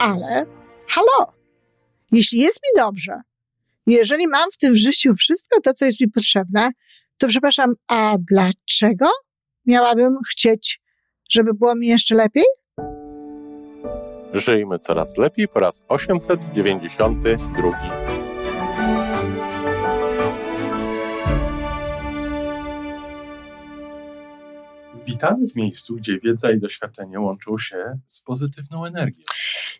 Ale halo, jeśli jest mi dobrze, jeżeli mam w tym życiu wszystko to, co jest mi potrzebne, to przepraszam, a dlaczego miałabym chcieć, żeby było mi jeszcze lepiej? Żyjmy coraz lepiej po raz 892. Witamy w miejscu, gdzie wiedza i doświadczenie łączą się z pozytywną energią.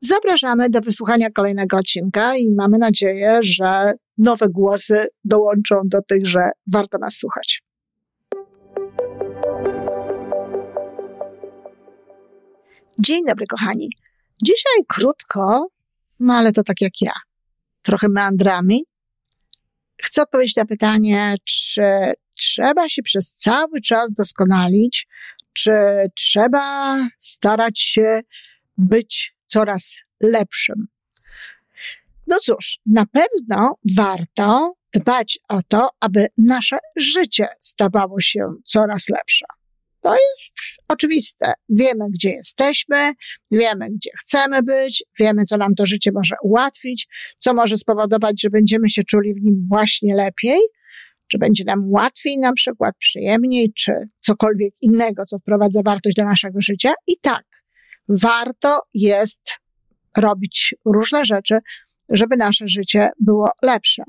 Zapraszamy do wysłuchania kolejnego odcinka i mamy nadzieję, że nowe głosy dołączą do tych, że warto nas słuchać. Dzień dobry, kochani. Dzisiaj krótko, no ale to tak jak ja, trochę meandrami. Chcę odpowiedzieć na pytanie, czy trzeba się przez cały czas doskonalić, czy trzeba starać się być coraz lepszym. No cóż, na pewno warto dbać o to, aby nasze życie stawało się coraz lepsze. To jest oczywiste. Wiemy, gdzie jesteśmy, wiemy, gdzie chcemy być, wiemy, co nam to życie może ułatwić, co może spowodować, że będziemy się czuli w nim właśnie lepiej, czy będzie nam łatwiej, na przykład przyjemniej, czy cokolwiek innego, co wprowadza wartość do naszego życia. I tak, warto jest robić różne rzeczy, żeby nasze życie było lepsze.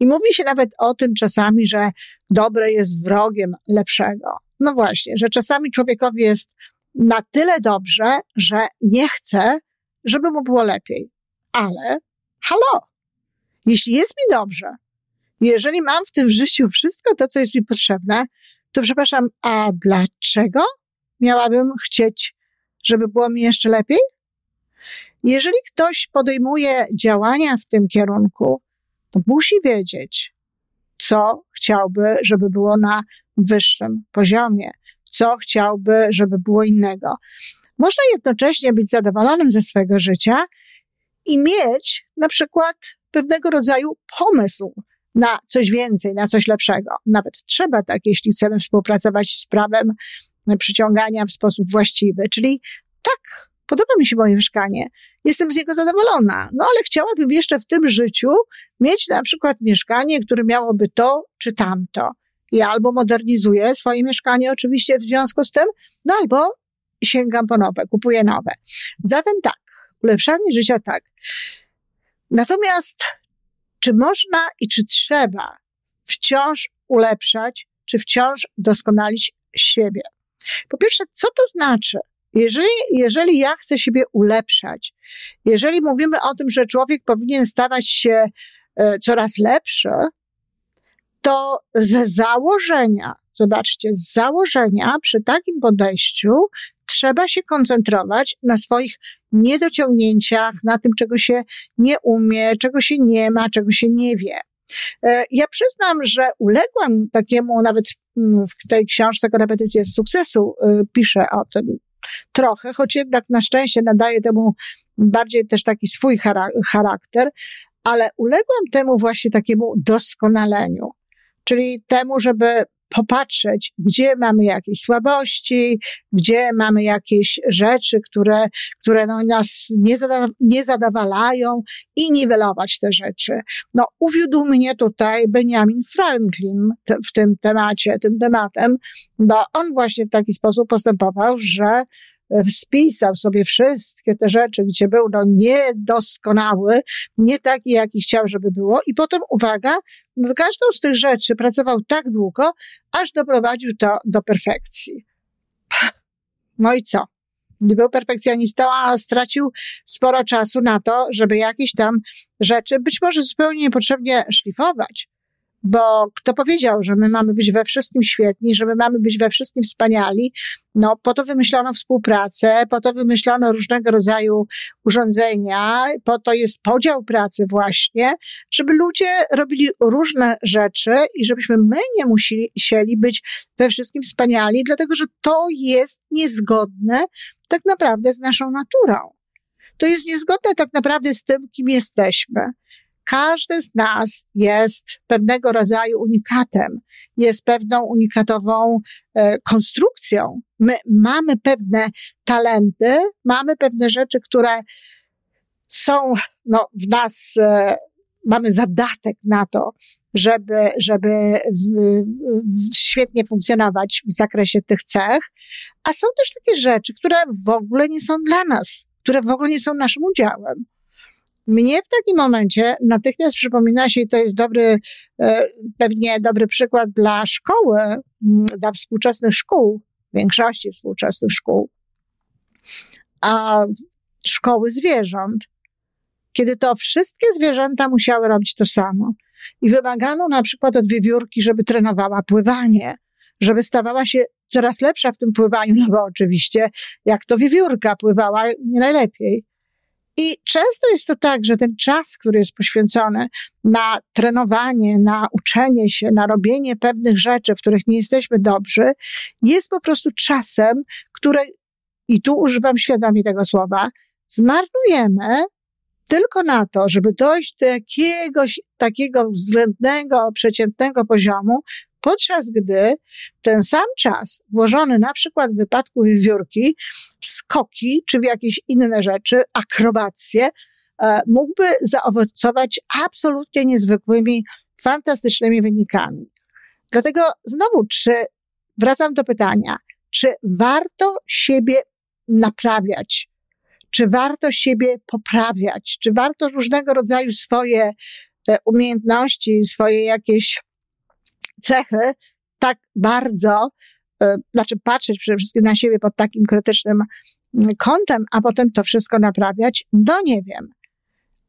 I mówi się nawet o tym czasami, że dobre jest wrogiem lepszego. No właśnie, że czasami człowiekowi jest na tyle dobrze, że nie chce, żeby mu było lepiej. Ale halo, jeśli jest mi dobrze, jeżeli mam w tym życiu wszystko to, co jest mi potrzebne, to przepraszam, a dlaczego miałabym chcieć, żeby było mi jeszcze lepiej? Jeżeli ktoś podejmuje działania w tym kierunku, to musi wiedzieć, co chciałby, żeby było na wyższym poziomie, co chciałby, żeby było innego. Można jednocześnie być zadowolonym ze swojego życia i mieć na przykład pewnego rodzaju pomysł na coś więcej, na coś lepszego. Nawet trzeba tak, jeśli chcemy współpracować z prawem przyciągania w sposób właściwy. Czyli tak, podoba mi się moje mieszkanie, jestem z niego zadowolona, no ale chciałabym jeszcze w tym życiu mieć na przykład mieszkanie, które miałoby to czy tamto. I albo modernizuję swoje mieszkanie oczywiście w związku z tym, no albo sięgam po nowe, kupuję nowe. Zatem tak, ulepszanie życia tak. Natomiast czy można i czy trzeba wciąż ulepszać, czy wciąż doskonalić siebie? Po pierwsze, co to znaczy? Jeżeli, jeżeli ja chcę siebie ulepszać, jeżeli mówimy o tym, że człowiek powinien stawać się e, coraz lepszy, to ze założenia, zobaczcie, z założenia przy takim podejściu trzeba się koncentrować na swoich niedociągnięciach, na tym, czego się nie umie, czego się nie ma, czego się nie wie. E, ja przyznam, że uległam takiemu, nawet mm, w tej książce Korepetycje z sukcesu e, piszę o tym trochę, choć jednak na szczęście nadaje temu bardziej też taki swój charakter, ale uległam temu właśnie takiemu doskonaleniu, czyli temu, żeby popatrzeć, gdzie mamy jakieś słabości, gdzie mamy jakieś rzeczy, które, które no nas nie, nie zadawalają i niwelować te rzeczy. No, uwiódł mnie tutaj Benjamin Franklin w tym temacie, tym tematem, bo on właśnie w taki sposób postępował, że spisał sobie wszystkie te rzeczy, gdzie był no niedoskonały, nie taki, jaki chciał, żeby było i potem, uwaga, nad każdą z tych rzeczy pracował tak długo, aż doprowadził to do perfekcji. No i co? Był perfekcjonistą, a stracił sporo czasu na to, żeby jakieś tam rzeczy być może zupełnie niepotrzebnie szlifować, Bo kto powiedział, że my mamy być we wszystkim świetni, że my mamy być we wszystkim wspaniali? No, po to wymyślono współpracę, po to wymyślono różnego rodzaju urządzenia, po to jest podział pracy właśnie, żeby ludzie robili różne rzeczy i żebyśmy my nie musieli być we wszystkim wspaniali, dlatego że to jest niezgodne tak naprawdę z naszą naturą. To jest niezgodne tak naprawdę z tym, kim jesteśmy. Każdy z nas jest pewnego rodzaju unikatem, jest pewną unikatową e, konstrukcją. My mamy pewne talenty, mamy pewne rzeczy, które są no, w nas, e, mamy zadatek na to, żeby, żeby świetnie funkcjonować w zakresie tych cech, a są też takie rzeczy, które w ogóle nie są dla nas, które w ogóle nie są naszym udziałem. Mnie w takim momencie natychmiast przypomina się, i to jest dobry, e, pewnie dobry przykład dla szkoły, dla współczesnych szkół, większości współczesnych szkół, a szkoły zwierząt. Kiedy to wszystkie zwierzęta musiały robić to samo. I wymagano na przykład od wiewiórki, żeby trenowała pływanie, żeby stawała się coraz lepsza w tym pływaniu, no bo oczywiście jak to wiewiórka pływała nie najlepiej. I często jest to tak, że ten czas, który jest poświęcony na trenowanie, na uczenie się, na robienie pewnych rzeczy, w których nie jesteśmy dobrzy, jest po prostu czasem, który, i tu używam świadomie tego słowa, zmarnujemy tylko na to, żeby dojść do jakiegoś takiego względnego, przeciętnego poziomu, podczas gdy ten sam czas włożony na przykład w wypadku wiewiórki w skoki czy w jakieś inne rzeczy, akrobacje, e, mógłby zaowocować absolutnie niezwykłymi, fantastycznymi wynikami. Dlatego znowu, czy wracam do pytania, czy warto siebie naprawiać? Czy warto siebie poprawiać? Czy warto różnego rodzaju swoje umiejętności, swoje jakieś cechy tak bardzo, e, znaczy patrzeć przede wszystkim na siebie pod takim krytycznym mm, kątem, a potem to wszystko naprawiać? No nie wiem.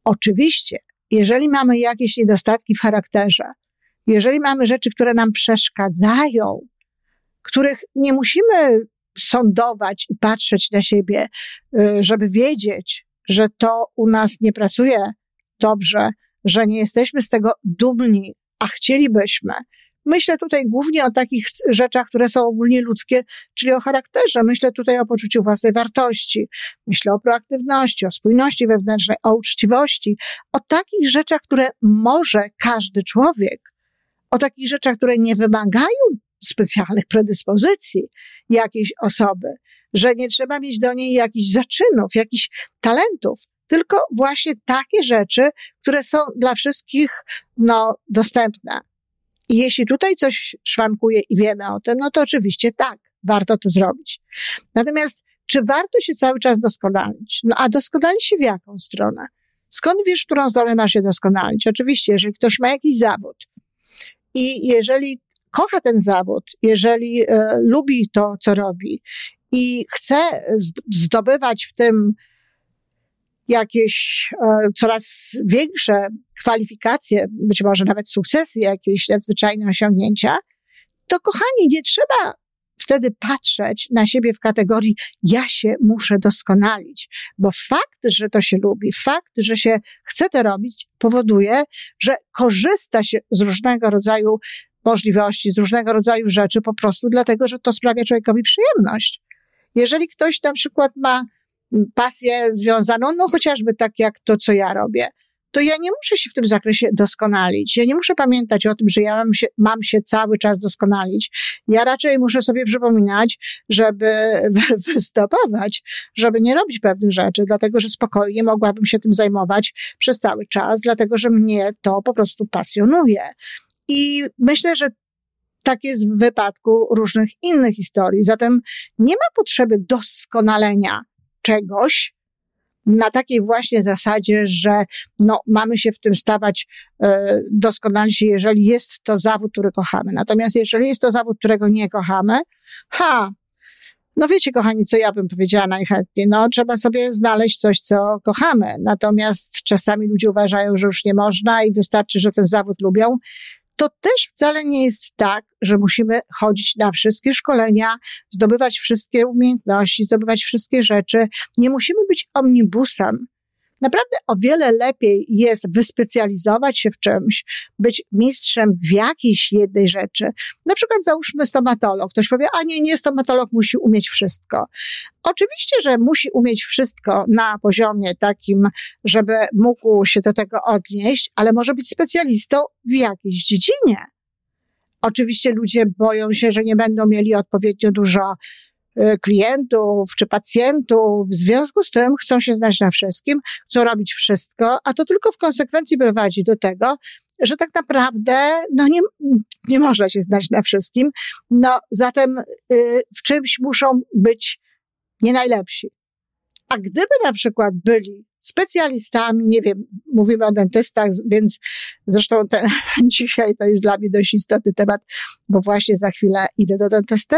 Oczywiście, jeżeli mamy jakieś niedostatki w charakterze, jeżeli mamy rzeczy, które nam przeszkadzają, których nie musimy sądować i patrzeć na siebie, e, żeby wiedzieć, że to u nas nie pracuje dobrze, że nie jesteśmy z tego dumni, a chcielibyśmy, Myślę tutaj głównie o takich rzeczach, które są ogólnie ludzkie, czyli o charakterze. Myślę tutaj o poczuciu własnej wartości. Myślę o proaktywności, o spójności wewnętrznej, o uczciwości, o takich rzeczach, które może każdy człowiek, o takich rzeczach, które nie wymagają specjalnych predyspozycji jakiejś osoby, że nie trzeba mieć do niej jakichś zaczynów, jakichś talentów, tylko właśnie takie rzeczy, które są dla wszystkich no, dostępne. I jeśli tutaj coś szwankuje i wiemy o tym, no to oczywiście tak, warto to zrobić. Natomiast czy warto się cały czas doskonalić? No a doskonalić się w jaką stronę? Skąd wiesz, w którą stronę masz się doskonalić? Oczywiście, jeżeli ktoś ma jakiś zawód i jeżeli kocha ten zawód, jeżeli e, lubi to, co robi i chce zdobywać w tym jakieś e, coraz większe kwalifikacje, być może nawet sukcesy, jakieś nadzwyczajne osiągnięcia, to kochani, nie trzeba wtedy patrzeć na siebie w kategorii ja się muszę doskonalić, bo fakt, że to się lubi, fakt, że się chce to robić, powoduje, że korzysta się z różnego rodzaju możliwości, z różnego rodzaju rzeczy po prostu dlatego, że to sprawia człowiekowi przyjemność. Jeżeli ktoś na przykład ma pasję związaną, no chociażby tak jak to, co ja robię, to ja nie muszę się w tym zakresie doskonalić. Ja nie muszę pamiętać o tym, że ja mam się, mam się cały czas doskonalić. Ja raczej muszę sobie przypominać, żeby wystopować, żeby nie robić pewnych rzeczy, dlatego że spokojnie mogłabym się tym zajmować przez cały czas, dlatego że mnie to po prostu pasjonuje. I myślę, że tak jest w wypadku różnych innych historii. Zatem nie ma potrzeby doskonalenia czegoś, na takiej właśnie zasadzie, że no, mamy się w tym stawać e, jeżeli jest to zawód, który kochamy. Natomiast jeżeli jest to zawód, którego nie kochamy, ha, no wiecie, kochani, co ja bym powiedziała najchętniej. No, trzeba sobie znaleźć coś, co kochamy. Natomiast czasami ludzie uważają, że już nie można i wystarczy, że ten zawód lubią. To też wcale nie jest tak, że musimy chodzić na wszystkie szkolenia, zdobywać wszystkie umiejętności, zdobywać wszystkie rzeczy. Nie musimy być omnibusem. Naprawdę o wiele lepiej jest wyspecjalizować się w czymś, być mistrzem w jakiejś jednej rzeczy. Na przykład załóżmy stomatolog. Ktoś powie, a nie, nie, stomatolog musi umieć wszystko. Oczywiście, że musi umieć wszystko na poziomie takim, żeby mógł się do tego odnieść, ale może być specjalistą w jakiejś dziedzinie. Oczywiście ludzie boją się, że nie będą mieli odpowiednio dużo klientów czy pacjentów. W związku z tym chcą się znać na wszystkim, chcą robić wszystko, a to tylko w konsekwencji prowadzi do tego, że tak naprawdę no nie, nie można się znać na wszystkim. No zatem y, w czymś muszą być nie najlepsi. A gdyby na przykład byli specjalistami, nie wiem, mówimy o dentystach, więc zresztą ten, dzisiaj to jest dla mnie dość istotny temat, bo właśnie za chwilę idę do dentysty.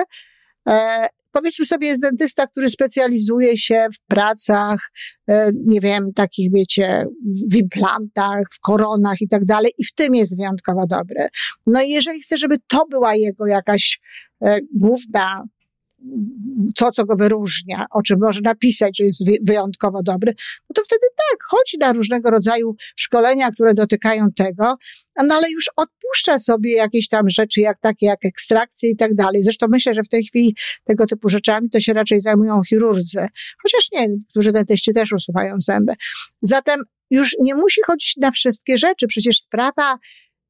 E, powiedzmy sobie, jest dentysta, który specjalizuje się w pracach, e, nie wiem, takich, wiecie, w implantach, w koronach i tak dalej, i w tym jest wyjątkowo dobry. No i jeżeli chce, żeby to była jego jakaś e, główna to, co go wyróżnia, o czym może napisać, że jest wyjątkowo dobry, no to wtedy tak, chodzi na różnego rodzaju szkolenia, które dotykają tego, no ale już odpuszcza sobie jakieś tam rzeczy, jak takie, jak ekstrakcje i tak dalej. Zresztą myślę, że w tej chwili tego typu rzeczami to się raczej zajmują chirurdzy. Chociaż nie, niektórzy dentyści też usuwają zęby. Zatem już nie musi chodzić na wszystkie rzeczy. Przecież sprawa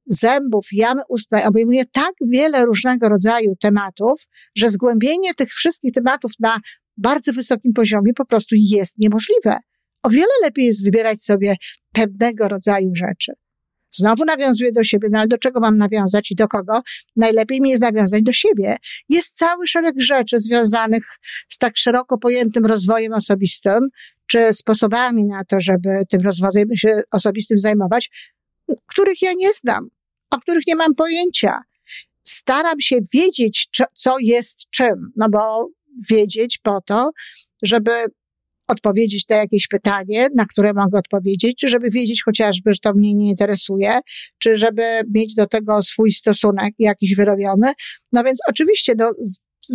zębów, jamy ustnej obejmuje tak wiele różnego rodzaju tematów, że zgłębienie tych wszystkich tematów na bardzo wysokim poziomie po prostu jest niemożliwe. O wiele lepiej jest wybierać sobie pewnego rodzaju rzeczy. Znowu nawiązuję do siebie, no ale do czego mam nawiązać i do kogo? Najlepiej mi jest nawiązać do siebie. Jest cały szereg rzeczy związanych z tak szeroko pojętym rozwojem osobistym, czy sposobami na to, żeby tym rozwojem się osobistym zajmować, których ja nie znam o których nie mam pojęcia. Staram się wiedzieć, co jest czym, no bo wiedzieć po to, żeby odpowiedzieć na jakieś pytanie, na które mogę odpowiedzieć, czy żeby wiedzieć chociażby, że to mnie nie interesuje, czy żeby mieć do tego swój stosunek jakiś wyrobiony. No więc oczywiście no,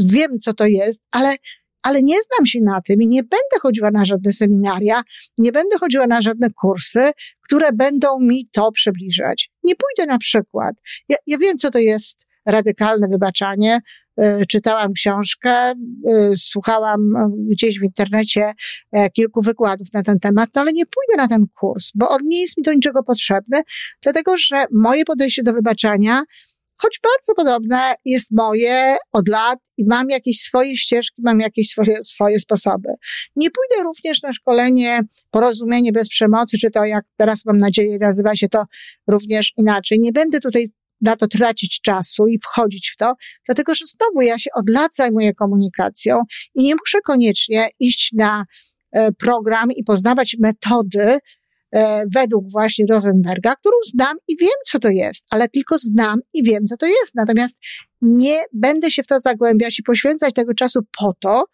wiem, co to jest, ale ale nie znam się na tym i nie będę chodziła na żadne seminaria, nie będę chodziła na żadne kursy, które będą mi to przybliżać. Nie pójdę na przykład. Ja, ja wiem, co to jest radykalne wybaczanie. Y, czytałam książkę, y, słuchałam gdzieś w internecie e, kilku wykładów na ten temat, no ale nie pójdę na ten kurs, bo on nie jest mi do niczego potrzebny, dlatego że moje podejście do wybaczania choć bardzo podobne jest moje od lat i mam jakieś swoje ścieżki, mam jakieś swoje, swoje sposoby. Nie pójdę również na szkolenie porozumienie bez przemocy, czy to jak teraz mam nadzieję nazywa się to również inaczej. Nie będę tutaj na to tracić czasu i wchodzić w to, dlatego że znowu ja się od lat zajmuję komunikacją i nie muszę koniecznie iść na e, program i poznawać metody, według właśnie Rosenberga, którą znam i wiem, co to jest, ale tylko znam i wiem, co to jest. Natomiast nie będę się w to zagłębiać i poświęcać tego czasu po to,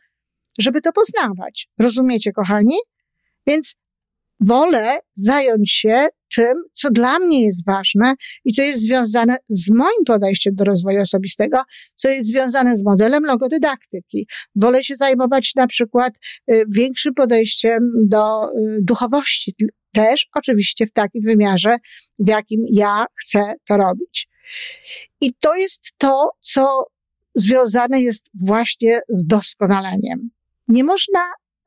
żeby to poznawać. Rozumiecie, kochani? Więc wolę zająć się tym, co dla mnie jest ważne i co jest związane z moim podejściem do rozwoju osobistego, co jest związane z modelem logodydaktyki. Wolę się zajmować na przykład y, większym podejściem do y, duchowości, też oczywiście w takim wymiarze, w jakim ja chcę to robić. I to jest to, co związane jest właśnie z doskonaleniem. Nie można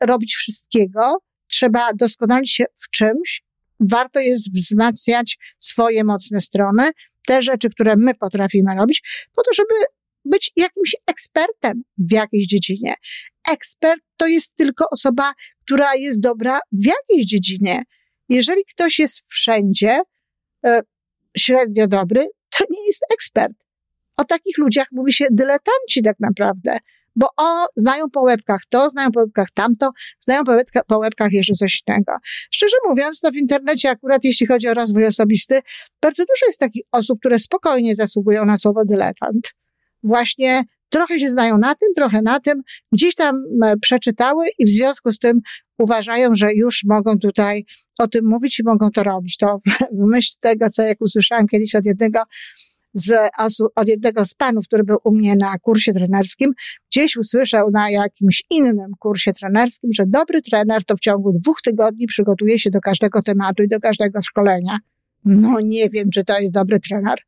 robić wszystkiego, trzeba doskonalić się w czymś. Warto jest wzmacniać swoje mocne strony, te rzeczy, które my potrafimy robić, po to, żeby być jakimś ekspertem w jakiejś dziedzinie. Ekspert to jest tylko osoba, która jest dobra w jakiejś dziedzinie. Jeżeli ktoś jest wszędzie e, średnio dobry, to nie jest ekspert. O takich ludziach mówi się dyletanci tak naprawdę, bo o, znają po łebkach to, znają po łebkach tamto, znają po, łebka, po łebkach jeszcze coś innego. Szczerze mówiąc, no w internecie akurat jeśli chodzi o rozwój osobisty, bardzo dużo jest takich osób, które spokojnie zasługują na słowo dyletant. Właśnie trochę się znają na tym, trochę na tym, gdzieś tam e, przeczytały i w związku z tym uważają, że już mogą tutaj o tym mówić i mogą to robić. To w myśl tego, co jak usłyszałam kiedyś od jednego z, od jednego z panów, który był u mnie na kursie trenerskim, gdzieś usłyszał na jakimś innym kursie trenerskim, że dobry trener to w ciągu dwóch tygodni przygotuje się do każdego tematu i do każdego szkolenia. No nie wiem, czy to jest dobry trener.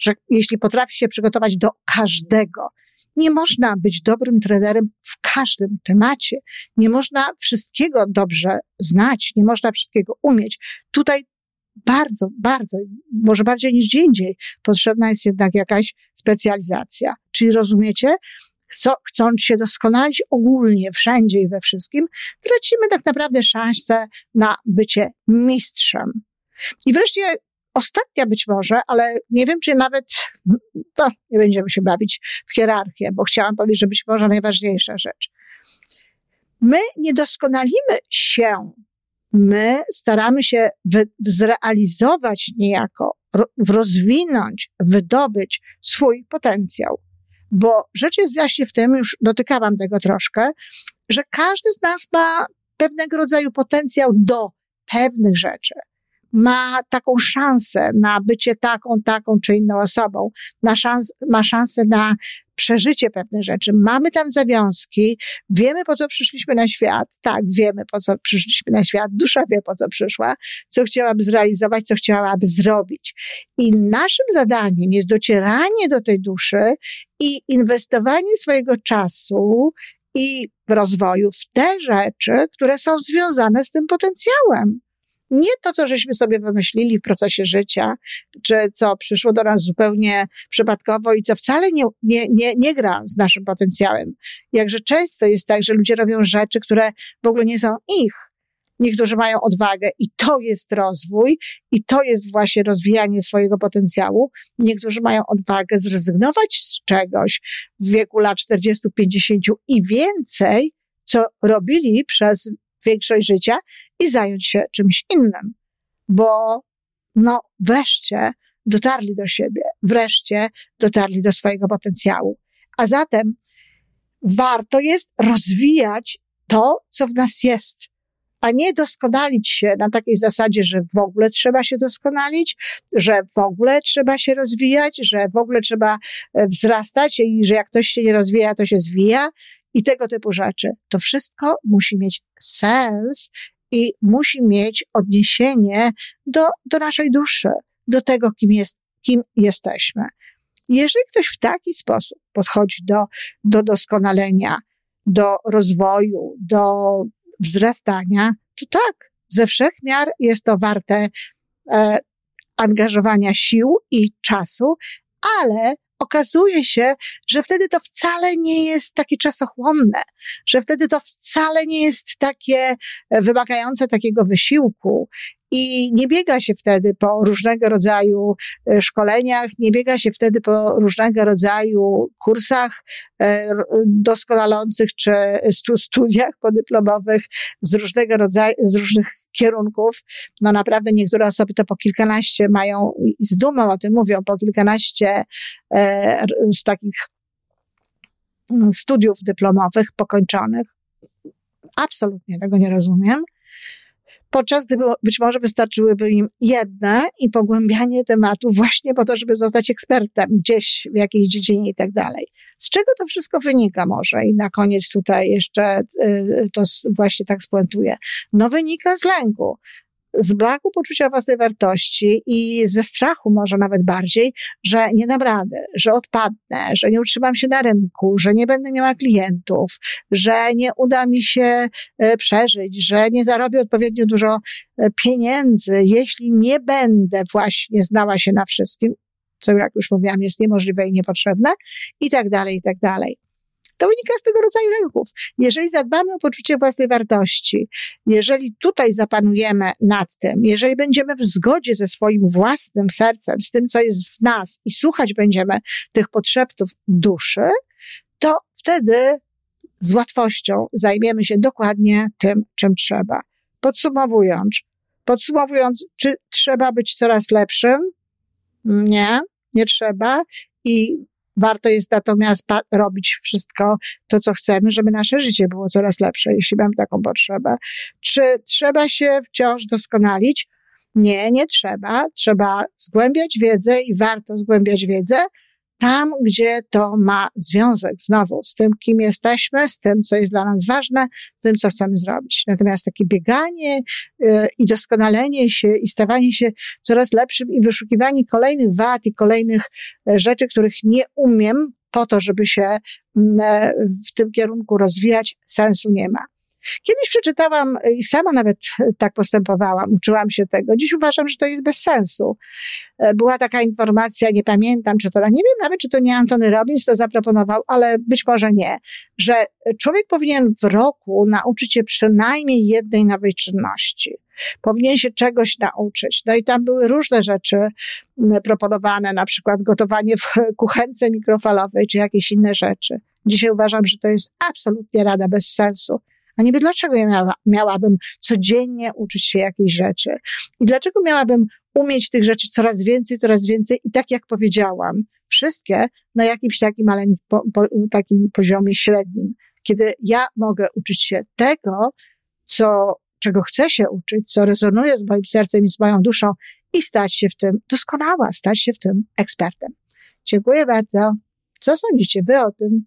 Że jeśli potrafi się przygotować do każdego, nie można być dobrym trenerem w każdym temacie. Nie można wszystkiego dobrze znać, nie można wszystkiego umieć. Tutaj bardzo, bardzo, może bardziej niż gdzie indziej, potrzebna jest jednak jakaś specjalizacja. Czyli rozumiecie, chcąc się doskonalić ogólnie, wszędzie i we wszystkim, tracimy tak naprawdę szansę na bycie mistrzem. I wreszcie ostatnia być może, ale nie wiem, czy nawet, to nie będziemy się bawić w hierarchię, bo chciałam powiedzieć, że być może najważniejsza rzecz. My nie doskonalimy się my staramy się zrealizować niejako, rozwinąć, wydobyć swój potencjał. Bo rzecz jest właśnie w tym, już dotykałam tego troszkę, że każdy z nas ma pewnego rodzaju potencjał do pewnych rzeczy ma taką szansę na bycie taką, taką czy inną osobą, na szans, ma szansę na przeżycie pewnych rzeczy. Mamy tam zawiązki, wiemy po co przyszliśmy na świat. Tak, wiemy po co przyszliśmy na świat. Dusza wie po co przyszła, co chciałaby zrealizować, co chciałaby zrobić. I naszym zadaniem jest docieranie do tej duszy i inwestowanie swojego czasu i rozwoju w te rzeczy, które są związane z tym potencjałem. Nie to, co żeśmy sobie wymyślili w procesie życia, czy co przyszło do nas zupełnie przypadkowo i co wcale nie, nie, nie, nie gra z naszym potencjałem. Jakże często jest tak, że ludzie robią rzeczy, które w ogóle nie są ich. Niektórzy mają odwagę i to jest rozwój i to jest właśnie rozwijanie swojego potencjału. Niektórzy mają odwagę zrezygnować z czegoś w wieku lat 40, 50 i więcej, co robili przez większość życia i zająć się czymś innym. Bo no wreszcie dotarli do siebie, wreszcie dotarli do swojego potencjału. A zatem warto jest rozwijać to, co w nas jest, a nie doskonalić się na takiej zasadzie, że w ogóle trzeba się doskonalić, że w ogóle trzeba się rozwijać, że w ogóle trzeba e, wzrastać i że jak ktoś się nie rozwija, to się zwija i tego typu rzeczy. To wszystko musi mieć sens i musi mieć odniesienie do, do naszej duszy, do tego, kim, jest, kim jesteśmy. Jeżeli ktoś w taki sposób podchodzi do, do doskonalenia, do rozwoju, do wzrastania, to tak, ze wszech miar jest to warte e, angażowania sił i czasu, ale okazuje się, że wtedy to wcale nie jest takie czasochłonne, że wtedy to wcale nie jest takie e, wymagające takiego wysiłku. I nie biega się wtedy po różnego rodzaju e, szkoleniach, nie biega się wtedy po różnego rodzaju kursach e, doskonalących czy studiach podyplomowych z różnego rodzaju, z różnych kierunków. No naprawdę niektóre osoby to po kilkanaście mają, z dumą o tym mówią, po kilkanaście e, z takich mm, studiów dyplomowych pokończonych. Absolutnie tego nie rozumiem podczas gdy być może wystarczyłyby im jedne i pogłębianie tematu właśnie po to, żeby zostać ekspertem gdzieś w jakiejś dziedzinie i tak dalej. Z czego to wszystko wynika może? I na koniec tutaj jeszcze y, to właśnie tak spuentuję. No wynika z lęku z braku poczucia własnej wartości i ze strachu może nawet bardziej, że nie dam rady, że odpadnę, że nie utrzymam się na rynku, że nie będę miała klientów, że nie uda mi się e, przeżyć, że nie zarobię odpowiednio dużo e, pieniędzy, jeśli nie będę właśnie znała się na wszystkim, co jak już mówiłam jest niemożliwe i niepotrzebne i tak dalej, i tak dalej. To wynika z tego rodzaju lęków. Jeżeli zadbamy o poczucie własnej wartości, jeżeli tutaj zapanujemy nad tym, jeżeli będziemy w zgodzie ze swoim własnym sercem, z tym, co jest w nas i słuchać będziemy tych potrzebów duszy, to wtedy z łatwością zajmiemy się dokładnie tym, czym trzeba. Podsumowując, podsumowując, czy trzeba być coraz lepszym? Nie, nie trzeba. I Warto jest natomiast robić wszystko to, co chcemy, żeby nasze życie było coraz lepsze, jeśli mamy taką potrzebę. Czy trzeba się wciąż doskonalić? Nie, nie trzeba. Trzeba zgłębiać wiedzę i warto zgłębiać wiedzę tam, gdzie to ma związek znowu z tym, kim jesteśmy, z tym, co jest dla nas ważne, z tym, co chcemy zrobić. Natomiast takie bieganie yy, i doskonalenie się i stawanie się coraz lepszym i wyszukiwanie kolejnych wad i kolejnych yy, rzeczy, których nie umiem, po to, żeby się yy, w tym kierunku rozwijać, sensu nie ma. Kiedyś przeczytałam i sama nawet tak postępowałam, uczyłam się tego. Dziś uważam, że to jest bez sensu. E, była taka informacja, nie pamiętam, czy to, nie wiem nawet, czy to nie Antony Robbins to zaproponował, ale być może nie, że człowiek powinien w roku nauczyć się przynajmniej jednej nowej czynności. Powinien się czegoś nauczyć. No i tam były różne rzeczy proponowane, na przykład gotowanie w kuchence mikrofalowej, czy jakieś inne rzeczy. Dzisiaj uważam, że to jest absolutnie rada bez sensu. A niby dlaczego ja miała, miałabym codziennie uczyć się jakiejś rzeczy? I dlaczego miałabym umieć tych rzeczy coraz więcej, coraz więcej? I tak jak powiedziałam, wszystkie na jakimś takim, ale po, po, takim poziomie średnim. Kiedy ja mogę uczyć się tego, co, czego chcę się uczyć, co rezonuje z moim sercem i z moją duszą i stać się w tym doskonała, stać się w tym ekspertem. Dziękuję bardzo. Co sądzicie wy o tym?